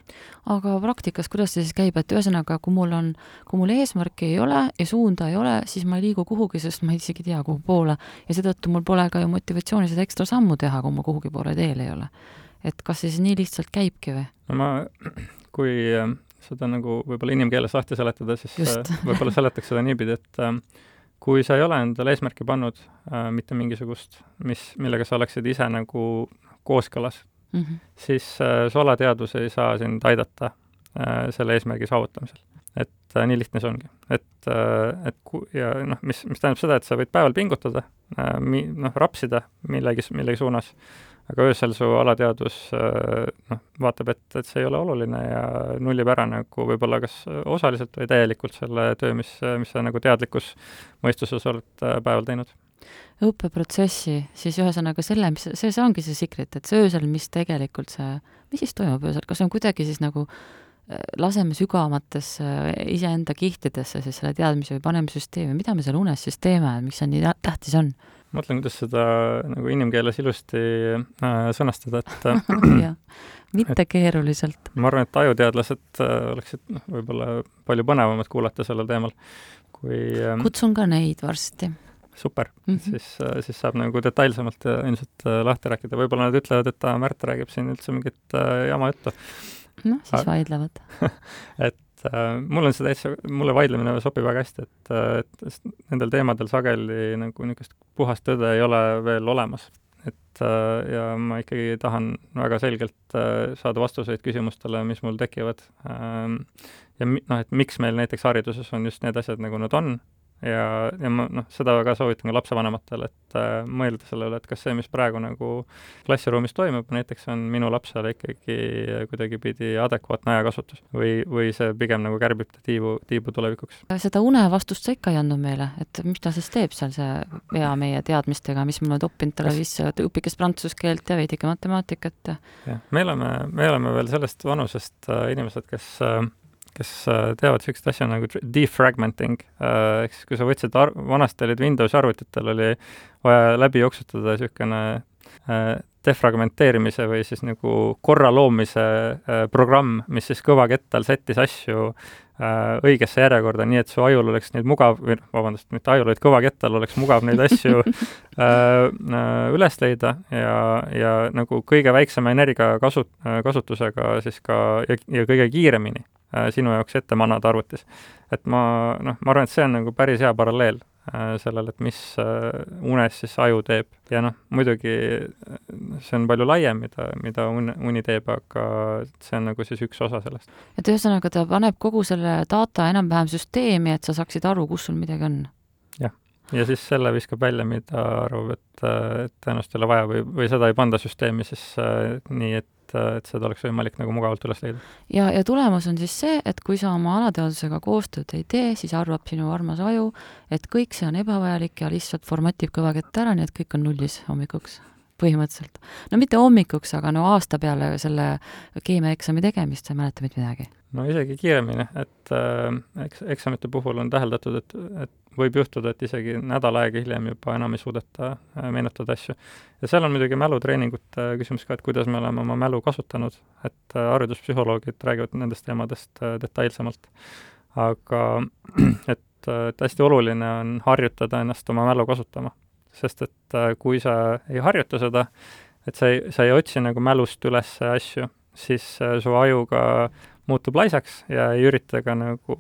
aga praktikas, kuidas see siis käib, et ühesõnaga, kui mul on, kui mul eesmärki ei ole ja suunda ei ole, siis ma ei liigu kuhugi, sest ma isegi ei tea, kuhu poole. ja seetõttu mul pole ka ju motivatsiooni seda ekstra sammu teha, kui ma kuhugi poole teel ei ole. et kas see siis nii lihtsalt käibki või? no ma, kui seda nagu võib-olla inimkeeles lahti seletada, siis. Äh, võib-olla seletaks seda niipidi, et äh, kui sa ei ole endale eesmärki pannud äh, mitte mingisugust, mis, millega sa oleksid ise nagu kooskõlas mm, -hmm. siis äh, su alateadvus ei saa sind aidata äh, selle eesmärgi saavutamisel. et äh, nii lihtne see ongi. et äh,, et ku-, ja noh, mis, mis tähendab seda, et sa võid päeval pingutada äh,, mi-, noh, rapsida millegi, millegi suunas äh,, aga öösel su alateadvus äh, noh, vaatab, et, et see ei ole oluline ja nullib ära nagu võib-olla kas osaliselt või täielikult selle töö, mis, mis sa nagu teadlikus mõistuses oled äh, päeval teinud. õppeprotsessi, siis ühesõnaga selle, mis, see, see ongi see secret, et see öösel, mis tegelikult see, mis siis toimub öösel, kas on kuidagi siis nagu laseme sügavamatesse iseenda kihtidesse siis selle teadmise või paneme süsteemi, mida me seal unes siis teeme, miks see nii tähtis on? mõtlen, kuidas seda nagu inimkeeles ilusti äh, sõnastada, et jah, mitte keeruliselt. ma arvan, et ajuteadlased äh, oleksid noh, võib-olla palju põnevamad kuulata sellel teemal, kui äh, kutsun ka neid varsti. super mm, -hmm. siis äh,, siis saab nagu detailsemalt äh, ilmselt äh, lahti rääkida, võib-olla nad ütlevad, et aa, Märt räägib siin üldse mingit äh, jama juttu. Noh, siis Aga... vaidlevad et äh, mul on see täitsa, mulle vaidlemine sobib väga hästi, et, äh, et nendel teemadel sageli nagu niisugust puhast tõde ei ole veel olemas. et äh, ja ma ikkagi tahan väga selgelt äh, saada vastuseid küsimustele, mis mul tekivad ähm,. ja noh, et miks meil näiteks hariduses on just need asjad, nagu nad on ja, ja ma noh, seda väga soovitan ka lapsevanematele, et äh, mõelda selle üle, et kas see, mis praegu nagu klassiruumis toimub, näiteks on minu lapsele ikkagi kuidagipidi adekvaatne ajakasutus või, või see pigem nagu kärbib ta tiibu, tiibu tulevikuks. seda une vastust sa ikka ei andnud meile, et mis ta siis teeb seal, see pea meie teadmistega, mis me oleme toppinud talle sisse, et õpikes prantsuse keelt ja veidike matemaatikat ja jah, me oleme, me oleme veel sellest vanusest äh, inimesed, kes äh, kes äh, teavad niisugust asja nagu defragmenting, äh, ehk siis kui sa võtsid ar-, vanasti olid Windowsi arvutitel oli vaja läbi jooksutada niisugune äh, defragmenteerimise või siis nagu korra loomise programm, mis siis kõvakettal sättis asju õigesse järjekorda, nii et su ajul oleks neid mugav, või noh, vabandust, mitte ajul, vaid kõvakettal oleks mugav neid asju üles leida ja, ja nagu kõige väiksema energia kasu-, kasutusega siis ka ja, ja kõige kiiremini Äh, sinu jaoks ette manada arvutis. et ma noh, ma arvan, et see on nagu päris hea paralleel äh, sellele, et mis äh, unes siis aju teeb ja noh, muidugi see on palju laiem, mida, mida uni, uni teeb, aga see on nagu siis üks osa sellest. et ühesõnaga, ta paneb kogu selle data enam-vähem süsteemi, et sa saaksid aru, kus sul midagi on? jah, ja siis selle viskab välja, mida arvab, et, et tõenäoliselt ei ole vaja või, või seda ei panda süsteemi siis äh, nii, et et, et seda oleks võimalik nagu mugavalt üles leida. ja, ja tulemus on siis see, et kui sa oma alateadvusega koostööd ei tee, siis arvab sinu armas aju, et kõik see on ebavajalik ja lihtsalt formatib kõva kätt ära, nii et kõik on nullis hommikuks. Põhimõtteliselt. no mitte hommikuks, aga no aasta peale selle keemiaeksami tegemist sa ei mäleta mitte midagi? no isegi kiiremini, et äh, eks eksamite puhul on täheldatud, et, et võib juhtuda, et isegi nädal aega hiljem juba enam ei suudeta äh, meenutada asju. ja seal on muidugi mälutreeningute küsimus ka, et kuidas me oleme oma mälu kasutanud, et äh, hariduspsühholoogid räägivad nendest teemadest äh, detailsemalt. aga et, et hästi oluline on harjutada ennast oma mälu kasutama. Sest et kui sa ei harjuta seda, et sa ei, sa ei otsi nagu mälust üles asju, siis su aju ka muutub laisaks ja ei ürita ka nagu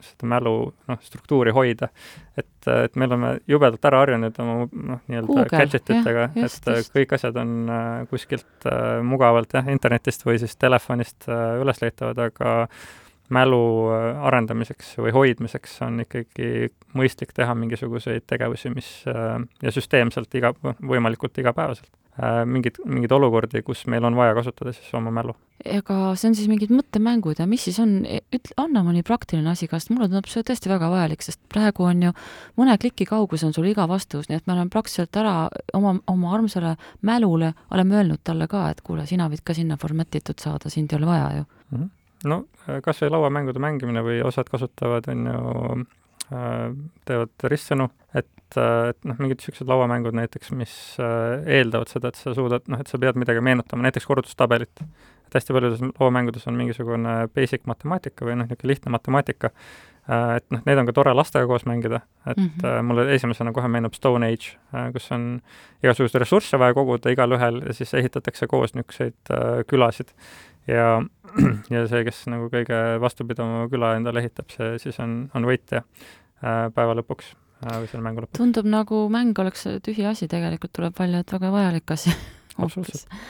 seda mälu noh, struktuuri hoida. et, et me oleme jubedalt ära harjunud oma noh, nii-öelda gadget itega, et just. kõik asjad on äh, kuskilt äh, mugavalt jah, internetist või siis telefonist äh, üles leitavad, aga mälu arendamiseks või hoidmiseks on ikkagi mõistlik teha mingisuguseid tegevusi, mis ja süsteemselt iga, võimalikult igapäevaselt Äh, mingeid, mingeid olukordi, kus meil on vaja kasutada siis oma mälu. ega see on siis mingid mõttemängud ja mis siis on, ütle, anna mõni praktiline asi ka, sest mulle tundub see tõesti väga vajalik, sest praegu on ju mõne kliki kaugus on sul iga vastus, nii et me oleme praktiliselt ära oma, oma armsale mälule oleme öelnud talle ka, et kuule, sina võid ka sinna formatitud saada, sind ei ole vaja ju mm. -hmm. No kas või lauamängude mängimine või osad kasutavad, on ju Äh, teevad ristsõnu, et, äh, et noh, mingid niisugused lauamängud näiteks, mis äh, eeldavad seda, et sa suudad, noh, et sa pead midagi meenutama, näiteks korrutustabelit. et hästi paljudes lauamängudes on mingisugune basic matemaatika või noh, niisugune lihtne matemaatika, et noh, neid on ka tore lastega koos mängida, et mm -hmm. mulle esimesena kohe meenub Stone Age, kus on igasuguseid ressursse vaja koguda igalühel ja siis ehitatakse koos niisuguseid külasid ja, ja see, kes nagu kõige vastupidavama küla endale ehitab, see siis on, on võitja äh, päeva lõpuks äh, või selle mängu lõpuks. tundub nagu mäng oleks tühi asi, tegelikult tuleb välja, et väga vajalik asi absoluutselt.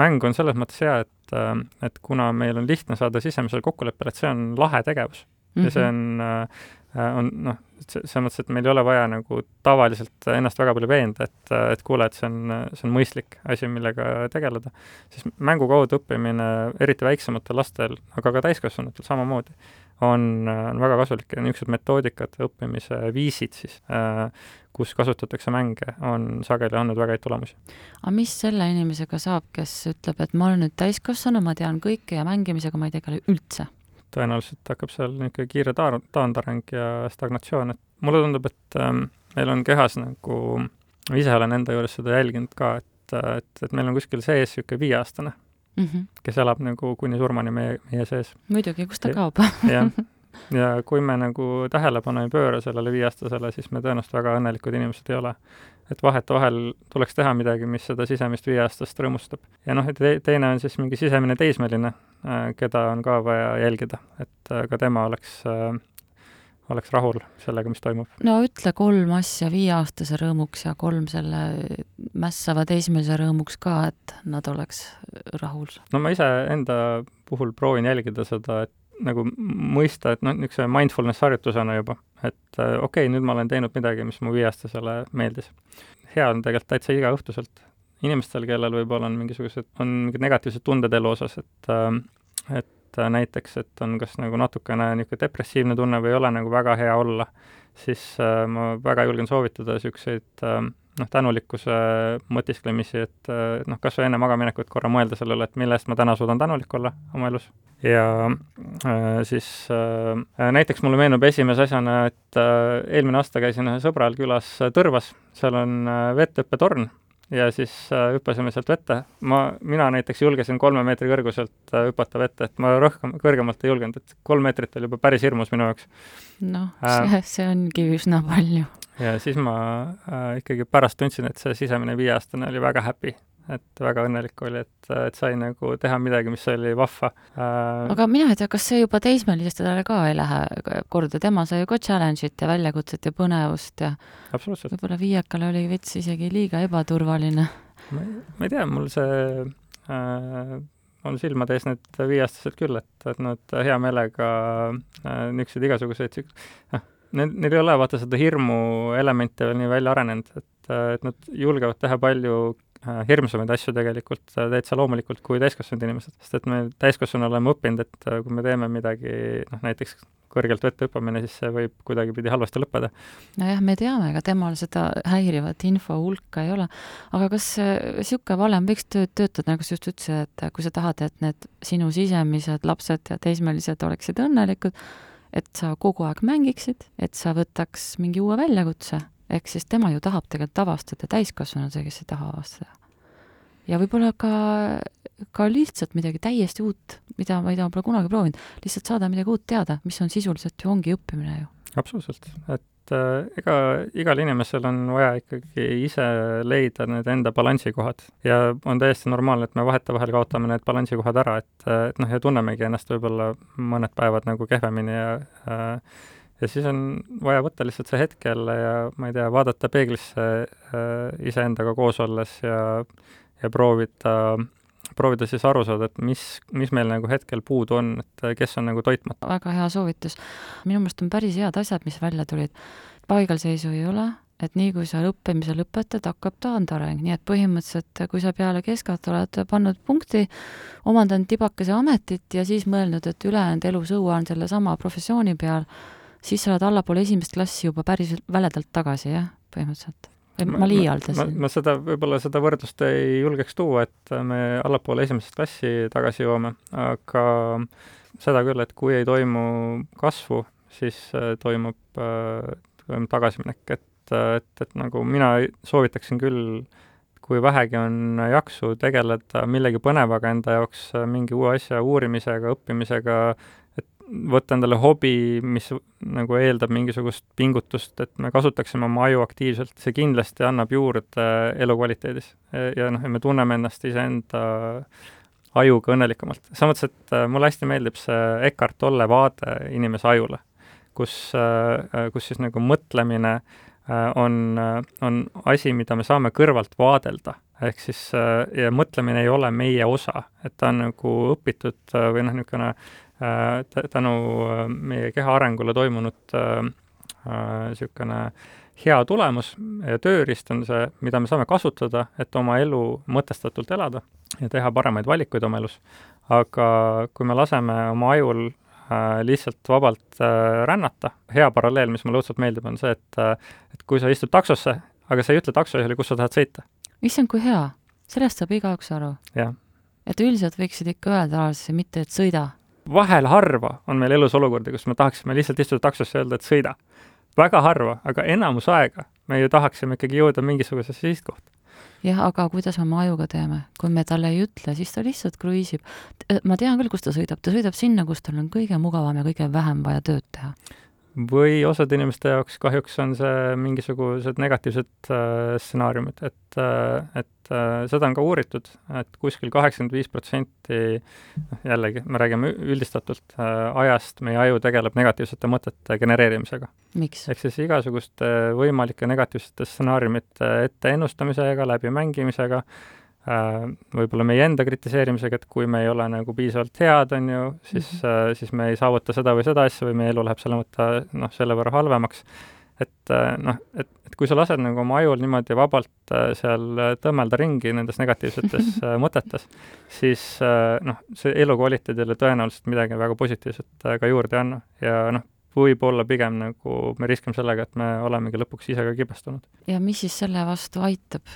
mäng on selles mõttes hea, et, äh, et kuna meil on lihtne saada sisemisele kokkuleppele, et see on lahe tegevus mm -hmm. ja see mhm. on on noh, selles mõttes, et meil ei ole vaja nagu tavaliselt ennast väga palju veenda, et, et kuule, et see on, see on mõistlik asi, millega tegeleda. siis mängu kaudu õppimine, eriti väiksematel lastel, aga ka täiskasvanutel samamoodi, on, on väga kasulik ja niisugused metoodikad, õppimise viisid siis, kus kasutatakse mänge, on sageli andnud väga häid tulemusi. aga mis selle inimesega saab, kes ütleb, et ma olen nüüd täiskasvanu, ma tean kõike ja mängimisega ma ei tegele üldse? Tõenäoliselt hakkab seal niisugune kiire taar-, taandareng ja stagnatsioon, et mulle tundub, et ähm, meil on kehas nagu, ma ise olen enda juures seda jälginud ka, et, et, et meil on kuskil sees niisugune viieaastane mm, -hmm. kes elab nagu kuni surmani meie, meie sees. muidugi, kust ta kaob jah, ja kui me nagu tähelepanu ei pööra sellele viieaastasele, siis me tõenäoliselt väga õnnelikud inimesed ei ole. Et vahetevahel tuleks teha midagi, mis seda sisemist viieaastast rõõmustab. ja noh, te teine on siis mingi sisemine teismeline, Äh, keda on ka vaja jälgida, et äh, ka tema oleks, äh, oleks rahul sellega, mis toimub. no ütle kolm asja viieaastase rõõmuks ja kolm selle mässava teismelise rõõmuks ka, et nad oleks rahul. no ma iseenda puhul proovin jälgida seda, et nagu mõista, et noh, niisuguse mindfulness harjutusena juba, et okei okay,, nüüd ma olen teinud midagi, mis mu viieaastasele meeldis. hea on tegelikult täitsa igaõhtuselt inimestel, kellel võib-olla on mingisugused, on mingid negatiivsed tunded elu osas, et äh, et näiteks, et on kas nagu natukene niisugune depressiivne tunne või ei ole nagu väga hea olla, siis äh, ma väga julgen soovitada niisuguseid äh, noh, tänulikkuse mõtisklemisi, et noh, kas või enne magamaminekut korra mõelda selle üle, et mille eest ma täna suudan tänulik olla oma elus. ja äh, siis äh, näiteks mulle meenub esimese asjana, et äh, eelmine aasta käisin ühe sõbral külas Tõrvas, seal on vetthüppetorn ja siis hüppasime sealt vette. ma, mina näiteks julgesin kolme meetri kõrguselt hüpata vette, et ma rohkem, kõrgemalt ei julgenud, et kolm meetrit oli juba päris hirmus minu jaoks. noh see, see ongi üsna palju. Ja siis ma äh, ikkagi pärast tundsin, et see sisemine viieaastane oli väga happy et väga õnnelik oli, et, et sai nagu teha midagi, mis oli vahva äh,. aga mina ei tea, kas see juba teismelistele ka ei lähe korda, tema sai ju ka challenge'it ja väljakutset ja põnevust ja võib-olla viiekale oli veits isegi liiga ebaturvaline. ma ei tea, mul see äh, on silmade ees need viieaastased küll, et, et nad hea meelega äh, niisuguseid igasuguseid, noh, neil, neil ei ole vaata seda hirmu elementi veel nii välja arenenud, et, et nad julgevad teha palju äh, hirmsamaid asju tegelikult täitsa loomulikult kui täiskasvanud inimesed, sest et me täiskasvanuna oleme õppinud, et kui me teeme midagi, noh näiteks kõrgelt vette hüppamine, siis see võib kuidagipidi halvasti lõppeda. nojah, me teame, ega temal seda häirivat info hulka ei ole. aga kas niisugune valem võiks töötada, nagu sa just ütlesid, et kui sa tahad, et need sinu sisemised lapsed ja teismelised oleksid õnnelikud, et sa kogu aeg mängiksid, et sa võtaks mingi uue väljakutse, ehk siis tema ju tahab tegelikult avastada, täiskasvanu see, kes ei taha avastada. ja võib-olla ka ka lihtsalt midagi täiesti uut, mida, mida ma pole kunagi proovinud, lihtsalt saada midagi uut teada, mis on sisuliselt ju ongi õppimine ju. absoluutselt, et äh, ega igal inimesel on vaja ikkagi ise leida need enda balansikohad ja on täiesti normaalne, et me vahetevahel kaotame need balansikohad ära, et, et noh, ja tunnemegi ennast võib-olla mõned päevad nagu kehvemini ja äh, ja siis on vaja võtta lihtsalt see hetk jälle ja ma ei tea, vaadata peeglisse äh, iseendaga koos olles ja, ja proovida äh, proovida siis aru saada, et mis, mis meil nagu hetkel puudu on, et kes on nagu toitmata. väga hea soovitus. minu meelest on päris head asjad, mis välja tulid. paigalseisu ei ole, et nii kui sa õppimise lõpetad, hakkab taandareng, nii et põhimõtteliselt kui sa peale keskat oled pannud punkti, omandanud tibakese ametit ja siis mõelnud, et ülejäänud elu sõuan sellesama professiooni peal, siis sa oled allapoole esimest klassi juba päris väledalt tagasi, jah, põhimõtteliselt ma liialdasin. ma seda, võib-olla seda võrdlust ei julgeks tuua, et me allapoole esimest klassi tagasi jõuame, aga seda küll, et kui ei toimu kasvu, siis äh, toimub, äh, toimub tagasiminek, et, et, et nagu mina soovitaksin küll kui vähegi on jaksu tegeleda millegi põnevaga enda jaoks, mingi uue asja uurimisega, õppimisega, võtta endale hobi, mis nagu eeldab mingisugust pingutust, et me kasutaksime oma aju aktiivselt, see kindlasti annab juurde elukvaliteedis. ja noh, ja me tunneme ennast iseenda ajuga õnnelikumalt. samas, et äh, mulle hästi meeldib see Eckart Tolle vaade inimese ajule, kus, äh, kus siis nagu mõtlemine äh, on, on asi, mida me saame kõrvalt vaadelda ehk siis ja mõtlemine ei ole meie osa, et ta on nagu õpitud või noh, niisugune tänu äh, meie keha arengule toimunud niisugune äh, hea tulemus ja tööriist on see, mida me saame kasutada, et oma elu mõtestatult elada ja teha paremaid valikuid oma elus. aga kui me laseme oma ajul äh, lihtsalt vabalt äh, rännata, hea paralleel, mis mulle õudselt meeldib, on see, et äh, et kui sa istud taksosse, aga sa ei ütle taksojuhile, kus sa tahad sõita. issand, kui hea! sellest saab igaüks aru. et üldiselt võiksid ikka öelda alati mitte, et sõida vahel harva on meil elus olukordi, kus me tahaksime lihtsalt istuda taksosse ja öelda, et sõida. väga harva, aga enamus aega me ju tahaksime ikkagi jõuda mingisugusesse sihtkohta. jah, aga kuidas me oma ajuga teeme? kui me talle ei ütle, siis ta lihtsalt kruiisib. ma tean küll, kus ta sõidab, ta sõidab sinna, kus tal on kõige mugavam ja kõige vähem vaja tööd teha või osade inimeste jaoks kahjuks on see mingisugused negatiivsed äh, stsenaariumid, et äh,, et äh, seda on ka uuritud et, kuskil kaheksakümmend viis protsenti, noh jällegi, me räägime üldistatult äh,, ajast meie aju tegeleb negatiivsete mõtete genereerimisega. ehk siis igasuguste võimalike negatiivsete stsenaariumite ette ennustamisega, läbimängimisega Äh, võib-olla meie enda kritiseerimisega, et kui me ei ole nagu piisavalt head, on ju, siis mm, -hmm. siis me ei saavuta seda või seda asja või meie elu läheb selle mõtte, noh, selle võrra halvemaks. et äh, noh, et, et kui sa lased nagu oma ajul niimoodi vabalt seal tõmmelda ringi nendes negatiivsetes mõtetes, siis noh, see elukvaliteedile tõenäoliselt midagi väga positiivset ka juurde ei anna ja noh, võib-olla pigem nagu me riskime sellega, et me olemegi lõpuks ise ka kibestunud. ja mis siis selle vastu aitab?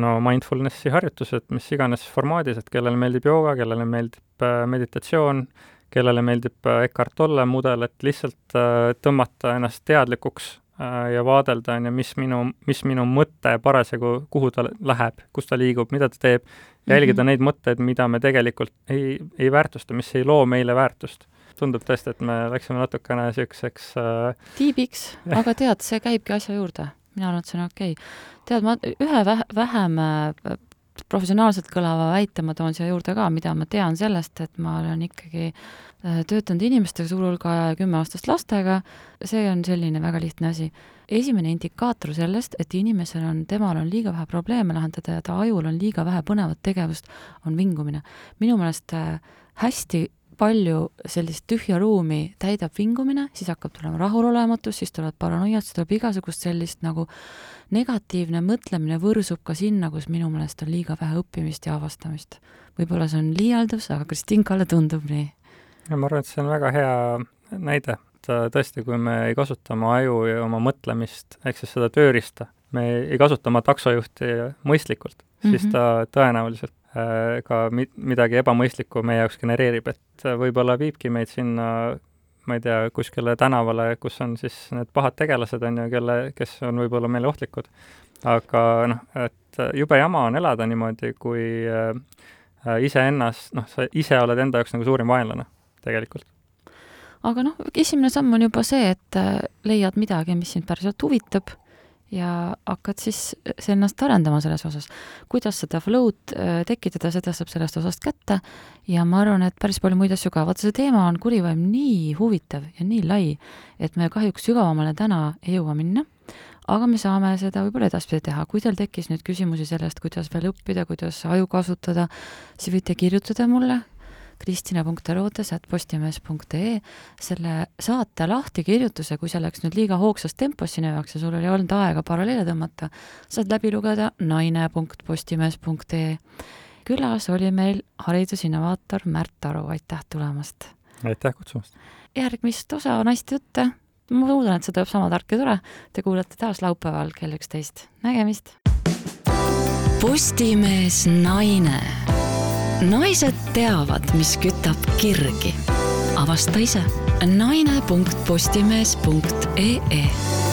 No mindfulnessi harjutused, mis iganes formaadis, et kellele meeldib jooga, kellele meeldib äh, meditatsioon, kellele meeldib äh, Eckart Tolle mudel, et lihtsalt äh, tõmmata ennast teadlikuks ja vaadelda, on ju, mis minu, mis minu mõte parasjagu, kuhu ta läheb, kus ta liigub, mida ta teeb, jälgida mm -hmm. neid mõtteid, mida me tegelikult ei, ei väärtusta, mis ei loo meile väärtust. tundub tõesti, et me läksime natukene niisuguseks äh... tiibiks, aga tead, see käibki asja juurde mina arvan, et see on okei okay. tead, ma ühe vähe, vähem äh, professionaalselt kõlava väite ma toon siia juurde ka, mida ma tean sellest, et ma olen ikkagi äh, töötanud inimestega suur hulga aja ja kümneaastast lastega, see on selline väga lihtne asi. esimene indikaator sellest, et inimesel on, temal on liiga vähe probleeme lahendada ja ta ajul on liiga vähe põnevat tegevust, on vingumine. minu meelest äh, hästi palju sellist tühja ruumi täidab vingumine, siis hakkab tulema rahulolematus, siis tulevad paranoiad, siis tuleb igasugust sellist nagu negatiivne mõtlemine võrsub ka sinna, kus minu meelest on liiga vähe õppimist ja avastamist. võib-olla see on liialdus, aga Kristinkale tundub nii. ja ma arvan, et see on väga hea näide, et äh, tõesti, kui me ei kasuta oma aju ja oma mõtlemist, ehk siis seda tööriista, me ei kasuta oma taksojuhti mõistlikult mm, -hmm. siis mhm. ta tõenäoliselt ka mi-, midagi ebamõistlikku meie jaoks genereerib, et äh, võib-olla viibki meid sinna ma ei tea, kuskile tänavale, kus on siis need pahad tegelased, on ju, kelle, kes on võib-olla meile ohtlikud. aga noh, et jube jama on elada niimoodi, kui äh, iseennast, noh, sa ise oled enda jaoks nagu suurim vaenlane tegelikult. aga noh, esimene samm on juba see, et äh, leiad midagi, mis sind päriselt huvitab ja hakkad siis ennast arendama selles osas. kuidas seda flow'd äh, tekitada, seda saab sellest osast kätte. Ja ma arvan, et päris palju muid asju ka, vaata see teema on kurivaim nii huvitav ja nii lai, et me kahjuks sügavamale täna ei jõua minna, aga me saame seda võib-olla edaspidi teha, kui teil tekkis nüüd küsimusi sellest, kuidas veel õppida, kuidas aju kasutada, siis võite kirjutada mulle kristina.roodes.postimees.ee selle saate lahtikirjutuse, kui see läks nüüd liiga hoogsas tempos sinu jaoks ja sul oli olnud aega paralleele tõmmata, saad läbi lugeda naine.postimees.ee. külas oli meil haridusinnovaator Märt Aru, aitäh tulemast! aitäh kutsumast! järgmist osa Naiste jutte ma loodan, et see tuleb sama tark ja tore. Te kuulate taas laupäeval kell üksteist. nägemist! Postimees Naine naised teavad, mis kütab kirgi. avasta ise naine.postimees.ee